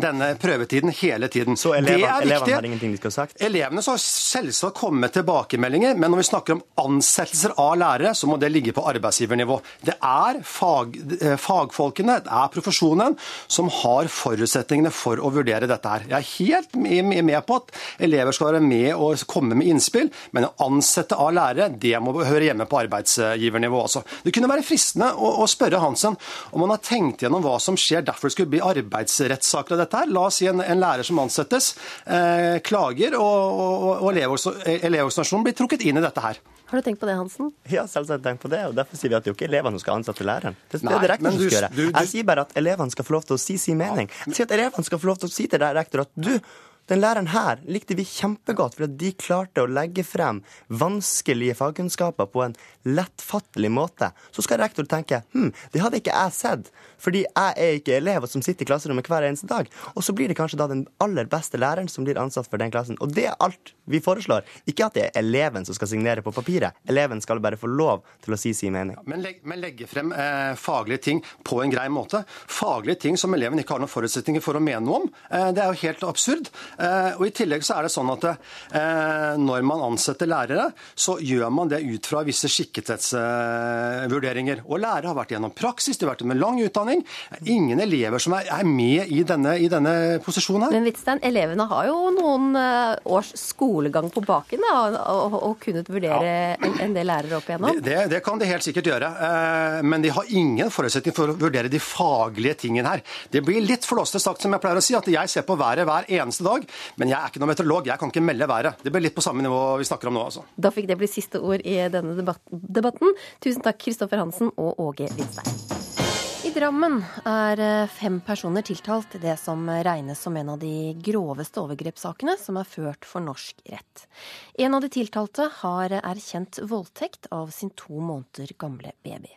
Speaker 33: denne prøvetiden hele tiden.
Speaker 31: Så elever, elevene har ingenting de skal ha sagt?
Speaker 33: Elevene skal selvsagt komme med tilbakemeldinger, men når vi snakker om ansettelser av lærere, så må det ligge på arbeidsgivernivå. Det er fag, eh, fagfolkene, det er profesjonen, som har forutsetningene for å vurdere dette her. Jeg er helt med på at elever skal være med og komme med innspill, men å ansette av lærere, det må høre hjemme på arbeidsgivernivå også. Det kunne være fristende å, å spørre Hansen om han har tenkt gjennom hva som skjer derfor det skulle bli arbeidsrettssaker av dette her. La oss si en, en lærer som ansettes, eh, klager, og, og, og Elevorganisasjonen blir trukket inn i dette her.
Speaker 1: Har du tenkt på det, Hansen?
Speaker 31: Ja, selvsagt tenkt på det. og Derfor sier vi at det er jo ikke elevene som skal ansette læreren. Det, Nei, det er rektor som skal gjøre. Jeg sier bare at elevene skal få lov til å si sin mening. Jeg sier at elevene skal få lov til å si til rektor, at du den læreren her likte vi kjempegodt, for at de klarte å legge frem vanskelige fagkunnskaper på en lettfattelig måte. Så skal rektor tenke hm, det hadde ikke jeg sett, fordi jeg er ikke elev som sitter i klasserommet hver eneste dag. Og så blir det kanskje da den aller beste læreren som blir ansatt for den klassen. Og det er alt vi foreslår. Ikke at det er eleven som skal signere på papiret. Eleven skal bare få lov til å si sin mening.
Speaker 33: Men, legge, men legge frem eh, faglige ting på en grei måte. Faglige ting som eleven ikke har noen forutsetninger for å mene noe om. Eh, det er jo helt absurd. Eh, og I tillegg så er det sånn at eh, når man ansetter lærere, så gjør man det ut fra visse skikkethetsvurderinger. Og lærere har vært gjennom praksis, de har vært med lang utdanning. Ingen elever som er, med i denne, i denne posisjonen her.
Speaker 1: Men Hvitstein, elevene har jo noen eh, års skolegang på baken da, og, og kunnet vurdere en, en del lærere opp igjennom?
Speaker 33: Det, det, det kan de helt sikkert gjøre, men de har ingen forutsetning for å vurdere de faglige tingene her. Det blir litt flåste sagt, som jeg pleier å si, at jeg ser på været hver eneste dag, men jeg er ikke noen meteorolog, jeg kan ikke melde været. Det blir litt på samme nivå vi snakker om nå, altså.
Speaker 1: Da fikk det bli siste ord i denne debatten. Tusen takk, Kristoffer Hansen og Åge Lindstein. I Drammen er eh, fem personer tiltalt i det som regnes som en av de groveste overgrepssakene som er ført for norsk rett. En av de tiltalte har erkjent voldtekt av sin to måneder gamle baby.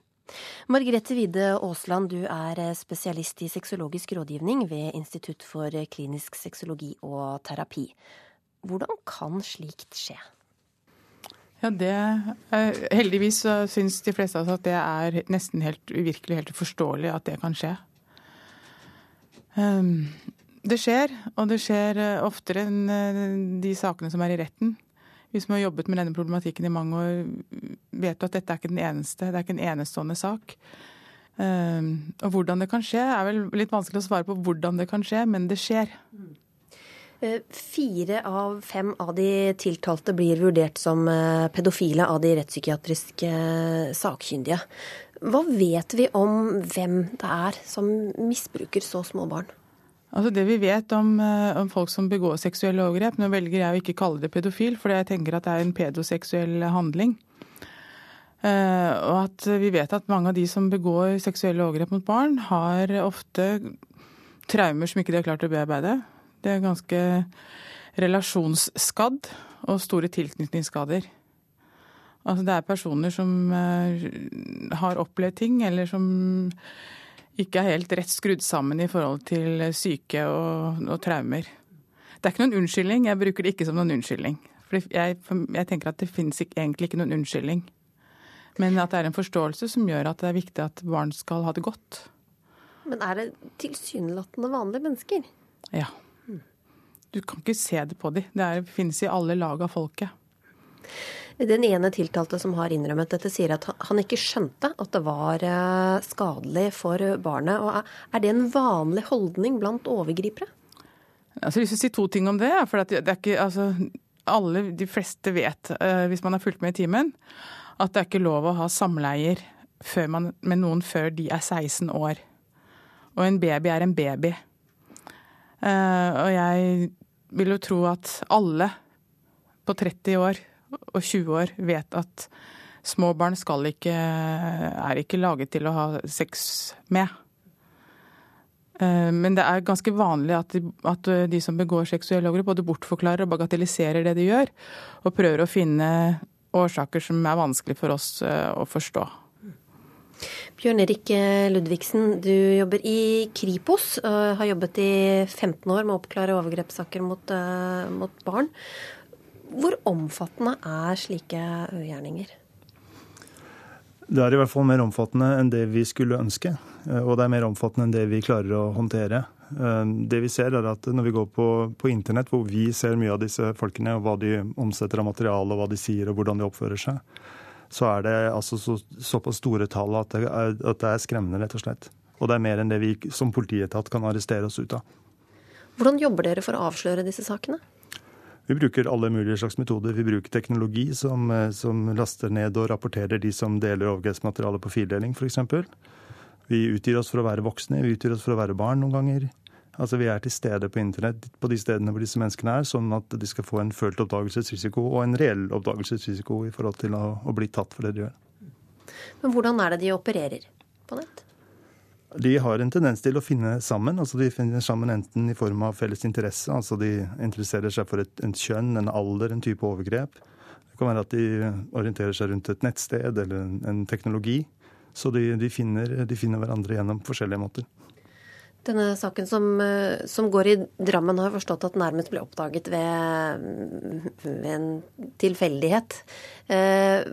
Speaker 1: Margrethe Wide Aasland, du er spesialist i sexologisk rådgivning ved Institutt for klinisk sexologi og terapi. Hvordan kan slikt skje?
Speaker 34: Ja, det, Heldigvis så syns de fleste av oss at det er nesten helt uvirkelig, helt uforståelig at det kan skje. Ehm, det skjer, og det skjer eh, oftere enn eh, de sakene som er i retten. Vi som har jobbet med denne problematikken i mange år, vet at dette er ikke den eneste. Det er ikke en enestående sak. Ehm, og hvordan det kan skje, er vel litt vanskelig å svare på hvordan det kan skje, men det skjer.
Speaker 1: Eh, fire av fem av de tiltalte blir vurdert som eh, pedofile av de rettspsykiatriske eh, sakkyndige. Hva vet vi om hvem det er som misbruker så små barn?
Speaker 34: Altså Det vi vet om, om, folk som begår seksuelle overgrep Nå velger jeg å ikke kalle det pedofil, for jeg tenker at det er en pedoseksuell handling. Uh, og at vi vet at mange av de som begår seksuelle overgrep mot barn, har ofte traumer som ikke de har klart å bearbeide. Det er ganske relasjonsskadd og store tilknytningsskader. Altså det er personer som eh, har opplevd ting, eller som ikke er helt rett skrudd sammen i forhold til syke og, og traumer. Det er ikke noen unnskyldning. Jeg bruker det ikke som noen unnskyldning. For jeg, jeg tenker at det finnes egentlig ikke noen unnskyldning. Men at det er en forståelse som gjør at det er viktig at barn skal ha det godt.
Speaker 1: Men er det tilsynelatende vanlige mennesker?
Speaker 34: Ja. Du kan ikke se det på dem. Det er, finnes i alle lag av folket.
Speaker 1: Den ene tiltalte som har innrømmet dette, sier at han ikke skjønte at det var eh, skadelig for barnet. Og er det en vanlig holdning blant overgripere?
Speaker 34: Altså, jeg har lyst til å si to ting om det. for det er ikke, altså, alle, De fleste vet, eh, hvis man har fulgt med i timen, at det er ikke lov å ha samleier man, med noen før de er 16 år. Og en baby er en baby. Uh, og jeg vil jo tro at alle på 30 år og 20 år vet at små barn ikke, er ikke laget til å ha sex med. Uh, men det er ganske vanlig at de, at de som begår seksuelle overgrep, både bortforklarer og bagatelliserer det de gjør, og prøver å finne årsaker som er vanskelig for oss uh, å forstå.
Speaker 1: Bjørn Erik Ludvigsen, du jobber i Kripos. Har jobbet i 15 år med å oppklare overgrepssaker mot, mot barn. Hvor omfattende er slike ugjerninger?
Speaker 35: Det er i hvert fall mer omfattende enn det vi skulle ønske. Eh, og det er mer omfattende enn det vi klarer å håndtere. Eh, det vi ser er at Når vi går på, på internett, hvor vi ser mye av disse folkene, og hva de omsetter av materiale, og hva de sier og hvordan de oppfører seg, så er det altså så, såpass store tall at det, er, at det er skremmende, rett og slett. Og det er mer enn det vi som politietat kan arrestere oss ut av.
Speaker 1: Hvordan jobber dere for å avsløre disse sakene?
Speaker 35: Vi bruker alle mulige slags metoder. Vi bruker teknologi som, som laster ned og rapporterer de som deler overgrepsmateriale på fildeling, f.eks. Vi utgir oss for å være voksne, vi utgir oss for å være barn noen ganger. Altså Vi er til stede på internett på de stedene hvor disse menneskene er, sånn at de skal få en følt oppdagelsesrisiko og en reell oppdagelsesrisiko i forhold til å, å bli tatt for det de gjør.
Speaker 1: Men hvordan er det de opererer?
Speaker 35: De har en tendens til å finne sammen. altså De finner sammen enten i form av felles interesse, altså de interesserer seg for et, en kjønn, en alder, en type overgrep. Det kan være at de orienterer seg rundt et nettsted eller en, en teknologi. Så de, de, finner, de finner hverandre gjennom forskjellige måter.
Speaker 1: Denne saken som, som, går i Drammen, har jeg forstått at nærmest ble oppdaget ved, ved en tilfeldighet. Eh,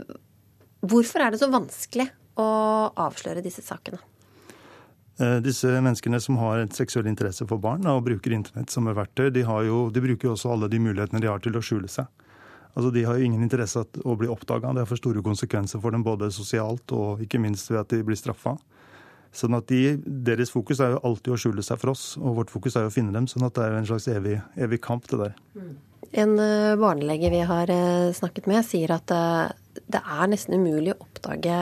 Speaker 1: hvorfor er det så vanskelig å avsløre disse sakene?
Speaker 35: Eh, disse menneskene som har et seksuell interesse for barn og bruker internett som et verktøy, de, jo, de bruker jo også alle de mulighetene de har til å skjule seg. Altså, De har jo ingen interesse av å bli oppdaga. Det har for store konsekvenser for dem både sosialt og ikke minst ved at de blir straffa. Sånn at de, Deres fokus er jo alltid å skjule seg for oss, og vårt fokus er jo å finne dem. sånn at det er jo en slags evig, evig kamp, det der.
Speaker 1: En eh, barnelege vi har eh, snakket med, sier at det er nesten umulig å oppdage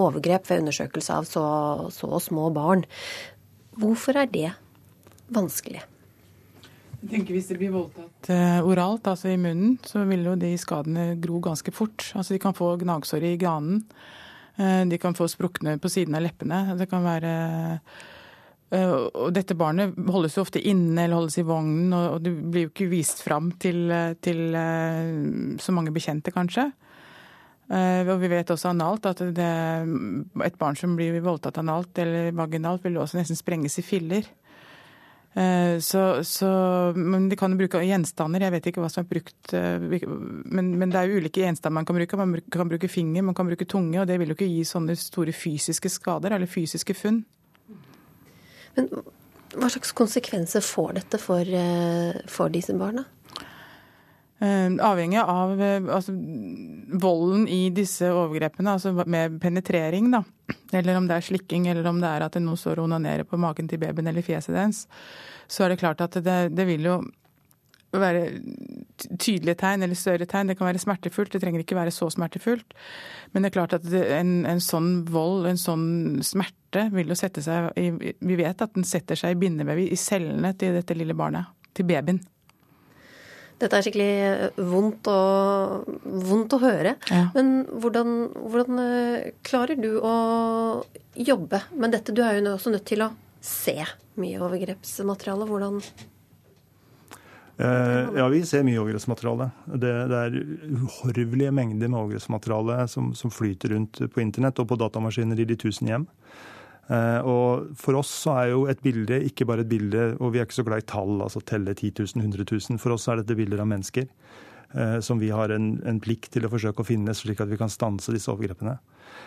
Speaker 1: overgrep ved undersøkelse av så, så små barn. Hvorfor er det vanskelig?
Speaker 34: Jeg tenker Hvis det blir voldtatt uh, oralt, altså i munnen, så vil jo de skadene gro ganske fort. Altså De kan få gnagsår i ganen. Uh, de kan få sprukne på siden av leppene. Det kan være uh, og dette barnet holdes jo ofte inne eller holdes i vognen, og det blir jo ikke vist fram til, til så mange bekjente, kanskje. Og vi vet også analt at det, et barn som blir voldtatt analt eller vaginalt, vil også nesten sprenges i filler. Eh, så, så, men de kan jo bruke gjenstander. Jeg vet ikke hva som er brukt. Eh, men, men, det er jo ulike gjenstander man kan bruke. Man kan bruke finger, man kan bruke tunge. Og det vil jo ikke gi sånne store fysiske skader eller fysiske funn.
Speaker 1: Men hva slags konsekvenser får dette for, eh, for disse barna?
Speaker 34: Avhengig av altså, volden i disse overgrepene, altså med penetrering, da. Eller om det er slikking, eller om det er at noen står og onanerer på magen til babyen eller fjeset dens så er det klart at det, det vil jo være tydelige tegn eller større tegn. Det kan være smertefullt, det trenger ikke være så smertefullt. Men det er klart at det, en, en, sånn vold, en sånn smerte, vil jo sette seg i, Vi vet at den setter seg i bindevev i cellene til dette lille barnet. Til babyen.
Speaker 1: Dette er skikkelig vondt å, vondt å høre. Ja. Men hvordan, hvordan eh, klarer du å jobbe med dette? Du er jo også nødt til å se mye overgrepsmateriale. Hvordan
Speaker 35: eh, ja, vi ser mye overgrepsmateriale. Det, det, er uhorvelige mengder med overgrepsmateriale som, som, flyter rundt på internett og på datamaskiner i de tusen hjem. Eh, og For oss så er jo et bilde ikke bare et bilde, og vi er ikke så glad i tall, altså telle 10 000, 100 000. For oss er dette bilder av mennesker som vi har en, en plikt til å forsøke å finne, slik at vi kan stanse disse overgrepene.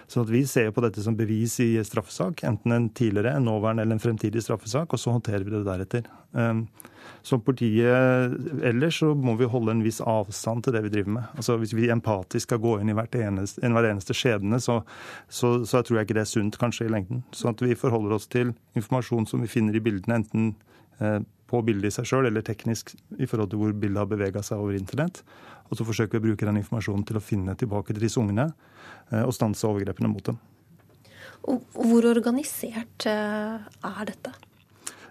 Speaker 35: Så vi ser på dette som bevis i straffesak, enten en tidligere, en nåværende eller en fremtidig straffesak, og så håndterer vi det deretter. Som politiet ellers så må vi holde en viss avstand til det vi driver med. Altså Hvis vi empatisk skal gå inn i eneste, hver eneste skjebne, så, så, så, tror jeg ikke det er sunt kanskje i lengden. Så at vi forholder oss til informasjon som vi finner i bildene, enten eh, på bildet i seg sjøl eller teknisk i forhold til hvor bildet har bevega seg over internett. Og så forsøker vi å bruke den informasjonen til å finne tilbake til disse ungene eh, og stanse overgrepene mot dem.
Speaker 1: Og hvor organisert eh, er dette?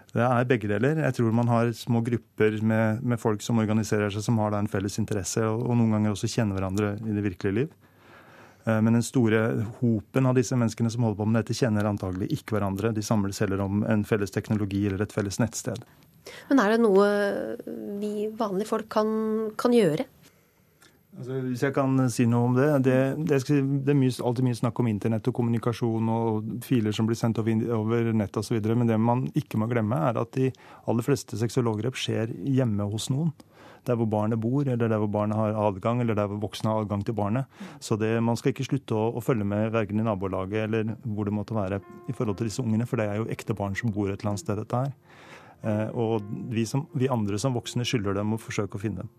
Speaker 35: Det er begge deler. Jeg tror man har små grupper med, med folk som organiserer seg, som har en felles interesse, og, og, noen ganger også kjenner hverandre i det virkelige liv. Eh, men den store hopen av disse menneskene som holder på med dette, kjenner antagelig ikke hverandre. De samles heller om en felles teknologi eller et felles nettsted.
Speaker 1: Men er det noe vi vanlige folk kan, kan gjøre?
Speaker 35: Altså, hvis jeg kan si noe om det. Det, det, det er mye, alltid mye snakk om internett og kommunikasjon og filer som blir sendt over, over nett osv. Men det man ikke må glemme, er at de aller fleste seksualovergrep skjer hjemme hos noen. Der hvor barnet bor, eller der hvor barnet har adgang, eller der hvor voksne har adgang til barnet. Så det, man skal ikke slutte å, å følge med verken i nabolaget eller hvor det måtte være i forhold til disse ungene, for det er jo ekte barn som bor et eller annet sted, dette her. Eh, og vi, som, vi andre som voksne skylder dem å forsøke å finne dem.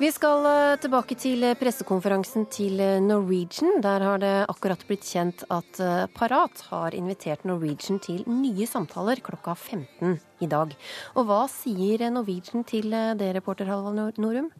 Speaker 1: Vi skal eh, tilbake til pressekonferansen til Norwegian. Der har det akkurat blitt kjent at eh, Parat har invitert Norwegian til nye samtaler klokka 15 i dag. Og hva sier Norwegian til det, reporter Halvard Norum?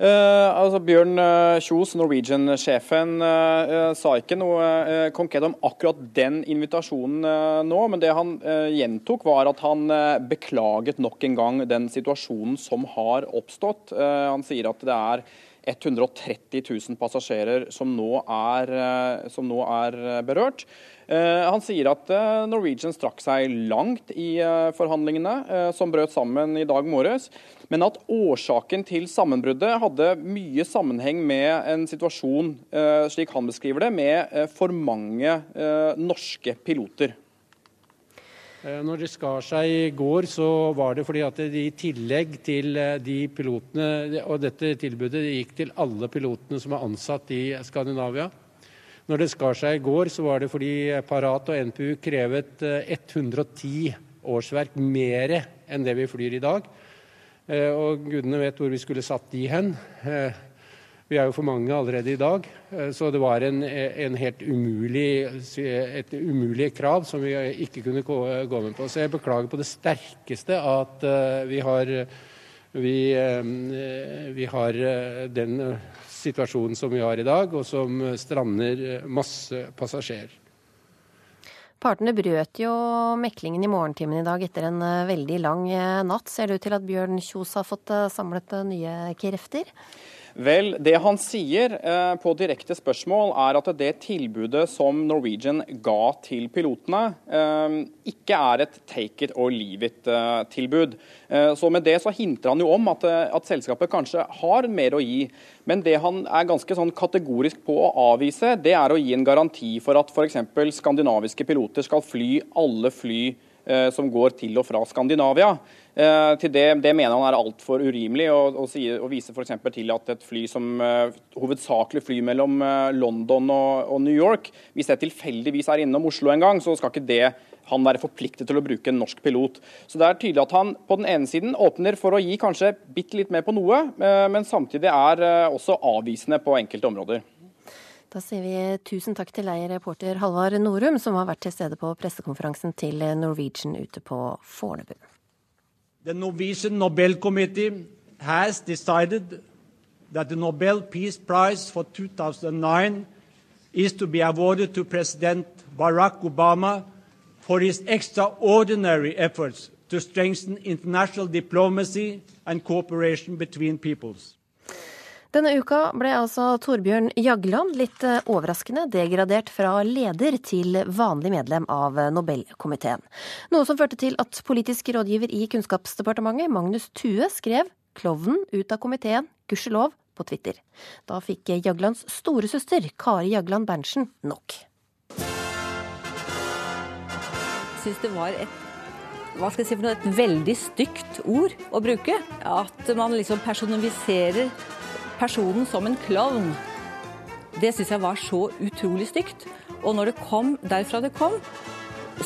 Speaker 17: Uh, altså Bjørn uh, Kjos, Norwegian-sjefen, uh, sa ikke noe konkret om akkurat den invitasjonen nå, men det han gjentok var at han beklaget nok en gang den situasjonen som har oppstått. han sier at det er 130 000 passasjerer som nå er, som nå er berørt. Eh, han sier at eh, Norwegian strakk seg langt i eh, forhandlingene som brøt sammen i dag morges, men at årsaken til sammenbruddet hadde mye sammenheng med en situasjon, slik han beskriver det, med for mange norske piloter.
Speaker 36: Når det skar seg i går, så var det fordi at de i tillegg til de pilotene Og dette tilbudet gikk til alle pilotene som er ansatt i Skandinavia. Når det skar seg i går, så var det fordi Parat og NPU krevet eh, 110 årsverk mer enn det vi flyr i dag. Eh, Og gudene vet hvor vi skulle satt de hen. Eh, Vi er jo for mange allerede i dag, eh, så det var en, en helt umulig, et umulig krav som vi ikke kunne gå med på. Så jeg beklager på det sterkeste at eh, vi har, vi, eh, vi har eh, den eh, situasjonen som vi har i dag, og som strander eh, masse passasjerer.
Speaker 1: Partene brøt jo meklingen i morgentimen i dag etter en eh, veldig lang eh, natt. Ser det ut til at Bjørn Kjos har fått eh, samlet eh, nye krefter?
Speaker 17: Vel, det han sier eh, på direkte spørsmål, er at det tilbudet som Norwegian ga til pilotene, eh, ikke er et take it or leave it-tilbud. Eh, så med det så hinter han jo om at, at selskapet kanskje har mer å gi. Men det han er ganske sånn kategorisk på å avvise, det er å gi en garanti for at f.eks. skandinaviske piloter skal fly alle fly som går til og fra Skandinavia. Eh, til det, det mener han er altfor urimelig, og, og, sier, og viser f.eks. til at et fly som eh, hovedsakelig fly mellom eh, London og, og New York, hvis det tilfeldigvis er innom Oslo en gang, så skal ikke det han være forpliktet til å bruke en norsk pilot. Så det er tydelig at han på den ene siden åpner for å gi kanskje bitte litt mer på noe, eh, men samtidig er eh, også avvisende på enkelte områder.
Speaker 1: Da sier vi tusen takk til deg, reporter Halvard Norum, som har vært til stede på pressekonferansen til Norwegian ute på Fornebu.
Speaker 37: The Norwegian Nobel Committee has decided that the Nobel Peace Prize for 2009 is to be awarded to President Barack Obama for his extraordinary efforts to strengthen international diplomacy and cooperation between peoples.
Speaker 1: Denne uka ble altså Torbjørn Jagland litt eh, overraskende degradert fra leder til vanlig medlem av Nobelkomiteen. Noe som førte til at politisk rådgiver i Kunnskapsdepartementet, Magnus Thue, skrev 'Klovnen ut av komiteen, gudskjelov' på Twitter. Da fikk Jaglands storesøster, Kari Jagland Berntsen, nok.
Speaker 38: syns det var et hva skal jeg si for noe, et veldig stygt ord å bruke. At man liksom personifiserer personen som en klovn. Det syns jeg var så utrolig stygt. Og når det kom derfra det kom,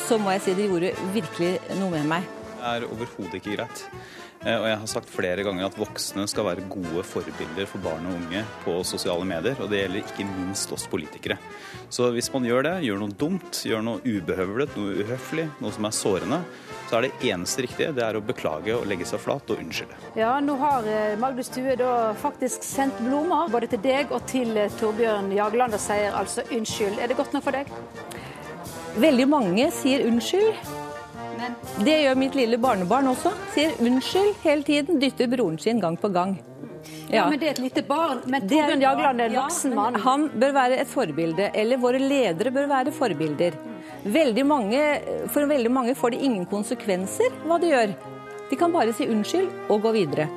Speaker 38: så må jeg si det gjorde virkelig noe med meg.
Speaker 39: Det er overhodet ikke greit. Eh, Og jeg har sagt flere ganger at voksne skal være gode forbilder for barn og unge på sosiale medier, og det gjelder ikke minst oss politikere. Så hvis man gjør det, gjør noe dumt, gjør noe ubehøvlet, noe uhøflig, noe som er sårende, så er det eneste riktige det er å beklage og legge seg flat og unnskylde.
Speaker 40: Ja, nå har eh, Magnus Thue da faktisk sendt blomster både til deg og til eh, Torbjørn Jagland og sier altså unnskyld. Er det godt nok for deg?
Speaker 38: Veldig mange sier unnskyld. Det gjør mitt lille barnebarn også. Sier unnskyld hele tiden. Dytter broren sin gang på gang.
Speaker 40: Ja, men det er et lite barn. Men
Speaker 38: Det
Speaker 40: Torbjørn Jagland er en
Speaker 38: Ja,
Speaker 40: voksen mann.
Speaker 38: Han bør være et forbilde, eller våre ledere bør være forbilder. Veldig mange, for veldig mange får det ingen konsekvenser hva de gjør. De kan bare si unnskyld og gå videre.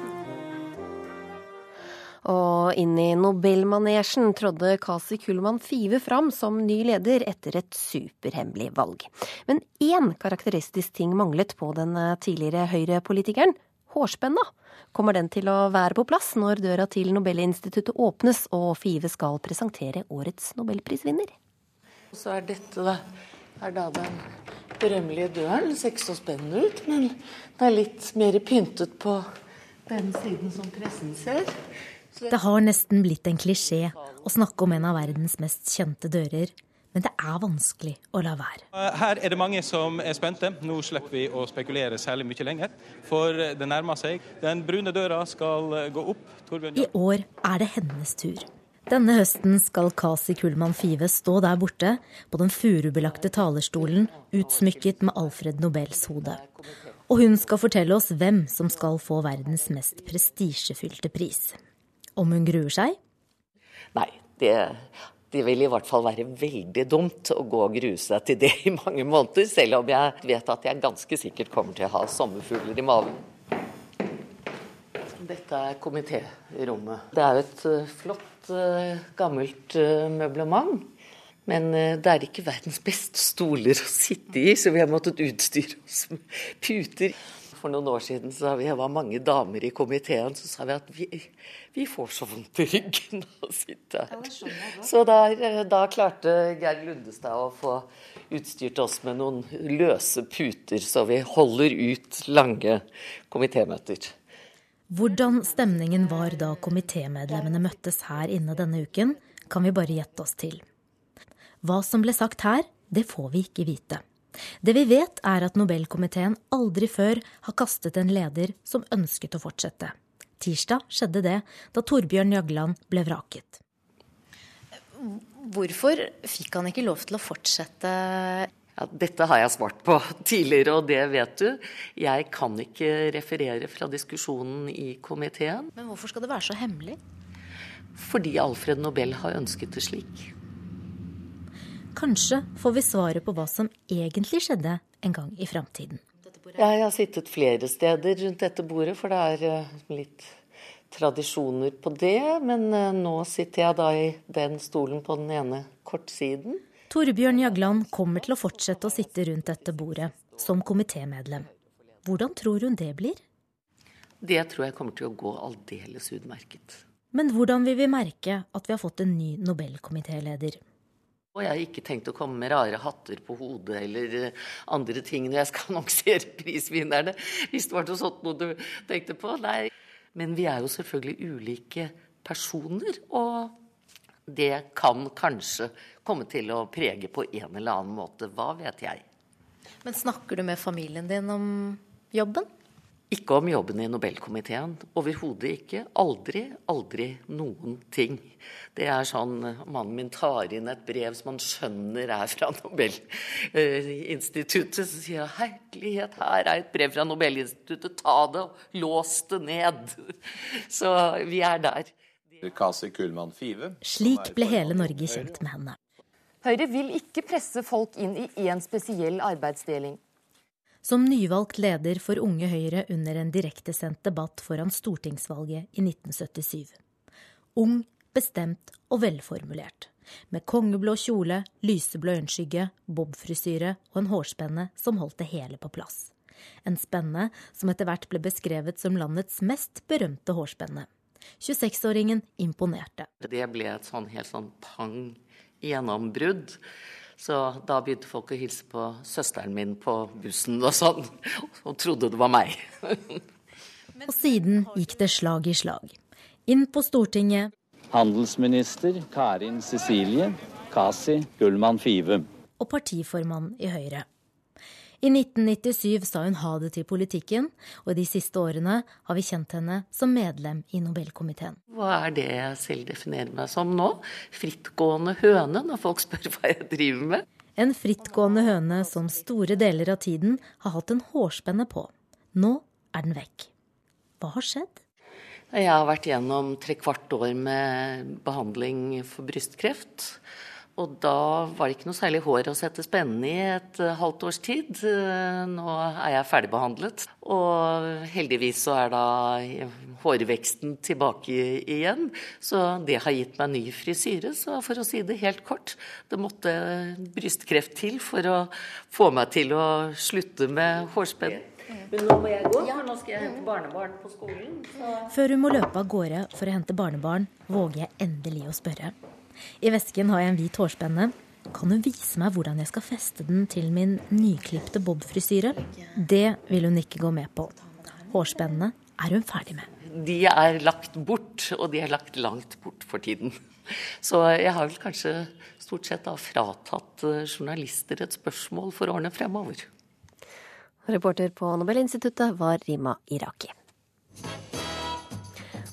Speaker 1: Og inn i Nobelmanesjen trådde Kasi Kullmann Five fram som ny leder etter et superhemmelig valg. Men én karakteristisk ting manglet på den tidligere Høyre-politikeren. Hårspenna. Kommer den til å være på plass når døra til Nobelinstituttet åpnes og Five skal presentere årets nobelprisvinner?
Speaker 41: Så er dette da, er da den berømmelige døren. Det ser ikke så spennende ut, men den er litt mer pyntet på den siden som pressen ser.
Speaker 42: Det har nesten blitt en klisjé å snakke om en av verdens mest kjente dører, men det er vanskelig å la være.
Speaker 32: Her er det mange som er spente. Nå slipper vi å spekulere særlig mye lenger, for det nærmer seg. Den brune døra skal gå opp. Torbjørn
Speaker 42: I år er det hennes tur. Denne høsten skal Kasi Kullmann Five stå der borte, på den furubelagte talerstolen, utsmykket med Alfred Nobels hode. Og hun skal fortelle oss hvem som skal få verdens mest prestisjefylte pris. Om hun gruer seg?
Speaker 41: Nei, det, det vil i hvert fall være veldig dumt å gå og grue seg til det i mange måneder, selv om jeg vet at jeg ganske sikkert kommer til å ha sommerfugler i magen. Dette er komitérommet. Det er jo et eh, flott, eh, gammelt eh, møblement. Men det er ikke verdens beste stoler å sitte i, så vi har måttet utstyre oss med puter. For noen år siden så vi var mange damer i komiteen, så sa vi at vi, vi får så vondt i ryggen av å sitte her. Så der, da klarte Geir Lundestad å få utstyrt oss med noen løse puter, så vi holder ut lange komitémøter.
Speaker 42: Hvordan stemningen var da komitémedlemmene møttes her inne denne uken, kan vi bare gjette oss til. Hva som ble sagt her, det får vi ikke vite. Det vi vet, er at Nobelkomiteen aldri før har kastet en leder som ønsket å fortsette. Tirsdag skjedde det, da Torbjørn Jagland ble vraket.
Speaker 43: Hvorfor fikk han ikke lov til å fortsette?
Speaker 41: Ja, dette har jeg svart på tidligere, og det vet du. Jeg kan ikke referere fra diskusjonen i komiteen.
Speaker 43: Men hvorfor skal det være så hemmelig?
Speaker 41: Fordi Alfred Nobel har ønsket det slik.
Speaker 42: Kanskje får vi svaret på hva som egentlig skjedde en gang i framtiden.
Speaker 41: Jeg har sittet flere steder rundt dette bordet, for det er eh, litt tradisjoner på det. Men eh, nå sitter jeg da i den stolen på den ene kortsiden.
Speaker 42: Torbjørn Jagland kommer til å fortsette å sitte rundt dette bordet som komitémedlem. Hvordan tror hun det blir?
Speaker 41: Det tror jeg kommer til å gå aldeles utmerket.
Speaker 42: Men hvordan vil vi merke at vi har fått en ny Nobelkomitéleder?
Speaker 41: Og jeg har ikke tenkt å komme med rare hatter på hodet eller eh, andre ting når jeg skal annonsere prisvinnerne, hvis det var noe sånt noe du tenkte på. Nei. Men vi er jo selvfølgelig ulike personer, og det kan kanskje komme til å prege på en eller annen måte. Hva vet jeg.
Speaker 43: Men snakker du med familien din om jobben?
Speaker 41: Ikke om jobben i Nobelkomiteen. Overhodet ikke. Aldri, aldri noen ting. Det er sånn mannen min tar inn et brev som han skjønner er fra Nobelinstituttet. Så sier han herlighet, her er et brev fra Nobelinstituttet, ta det og lås det ned. Så vi er der.
Speaker 44: Five.
Speaker 42: Slik ble hele Norge kjent med henne.
Speaker 45: Høyre vil ikke presse folk inn i én spesiell arbeidsdeling.
Speaker 42: Som nyvalgt leder for Unge Høyre under en direktesendt debatt foran stortingsvalget i 1977. Ung, bestemt og velformulert. Med kongeblå kjole, lyseblå øyenskygge, bobfrisyre og en hårspenne som holdt det hele på plass. En spenne som etter hvert ble beskrevet som landets mest berømte hårspenne. 26-åringen imponerte.
Speaker 41: Det ble et sånn helt sånn pang gjennombrudd. Så da begynte folk å hilse på søsteren min på bussen og sånn, og trodde det var meg.
Speaker 42: og siden gikk det slag i slag. Inn på Stortinget.
Speaker 46: Handelsminister Karin Cecilie Kasi Gullmann Five.
Speaker 42: Og partiformann i Høyre. I 1997 sa hun ha det til politikken, og de siste årene har vi kjent henne som medlem i Nobelkomiteen.
Speaker 41: Hva er det jeg selv definerer meg som nå? Frittgående høne, når folk spør hva jeg driver med?
Speaker 42: En frittgående høne som store deler av tiden har hatt en hårspenne på. Nå er den vekk. Hva har skjedd?
Speaker 41: Jeg har vært gjennom trekvart år med behandling for brystkreft. Og da var det ikke noe særlig hår å sette spennende i et uh, halvt års tid. Uh, nå er jeg ferdigbehandlet. Og heldigvis så er da hårveksten tilbake igjen. Så det har gitt meg ny frisyre. Så for å si det helt kort, det måtte brystkreft til for å få meg til å slutte med hårspenn. Men nå må jeg gå, for nå skal jeg hente barnebarn på skolen. Så.
Speaker 42: Før hun må løpe av gårde for å hente barnebarn, våger jeg endelig å spørre. I vesken har jeg en hvit hårspenne. Kan hun vise meg hvordan jeg skal feste den til min nyklipte bobfrisyre? Det vil hun ikke gå med på. Hårspennene er hun ferdig med.
Speaker 41: De er lagt bort, og de er lagt langt bort for tiden. Så jeg har vel kanskje stort sett da fratatt eh, journalister et spørsmål for årene fremover.
Speaker 1: Reporter på Nobelinstituttet var Rima Iraki.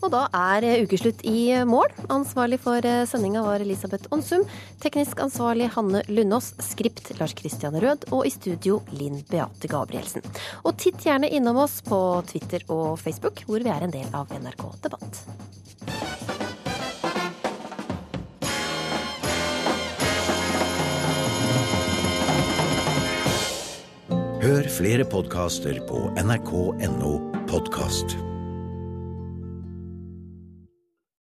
Speaker 1: Og da er ukeslutt i mål. Ansvarlig for eh, sendinga var Elisabeth Onsum. Teknisk ansvarlig Hanne Lundås. Skript Lars Christian Rød. Og i studio Linn Beate Gabrielsen. Og titt gjerne innom oss på Twitter og Facebook, hvor vi er en del av NRK Debatt.
Speaker 47: Hør flere podkaster på nrk.no podkast.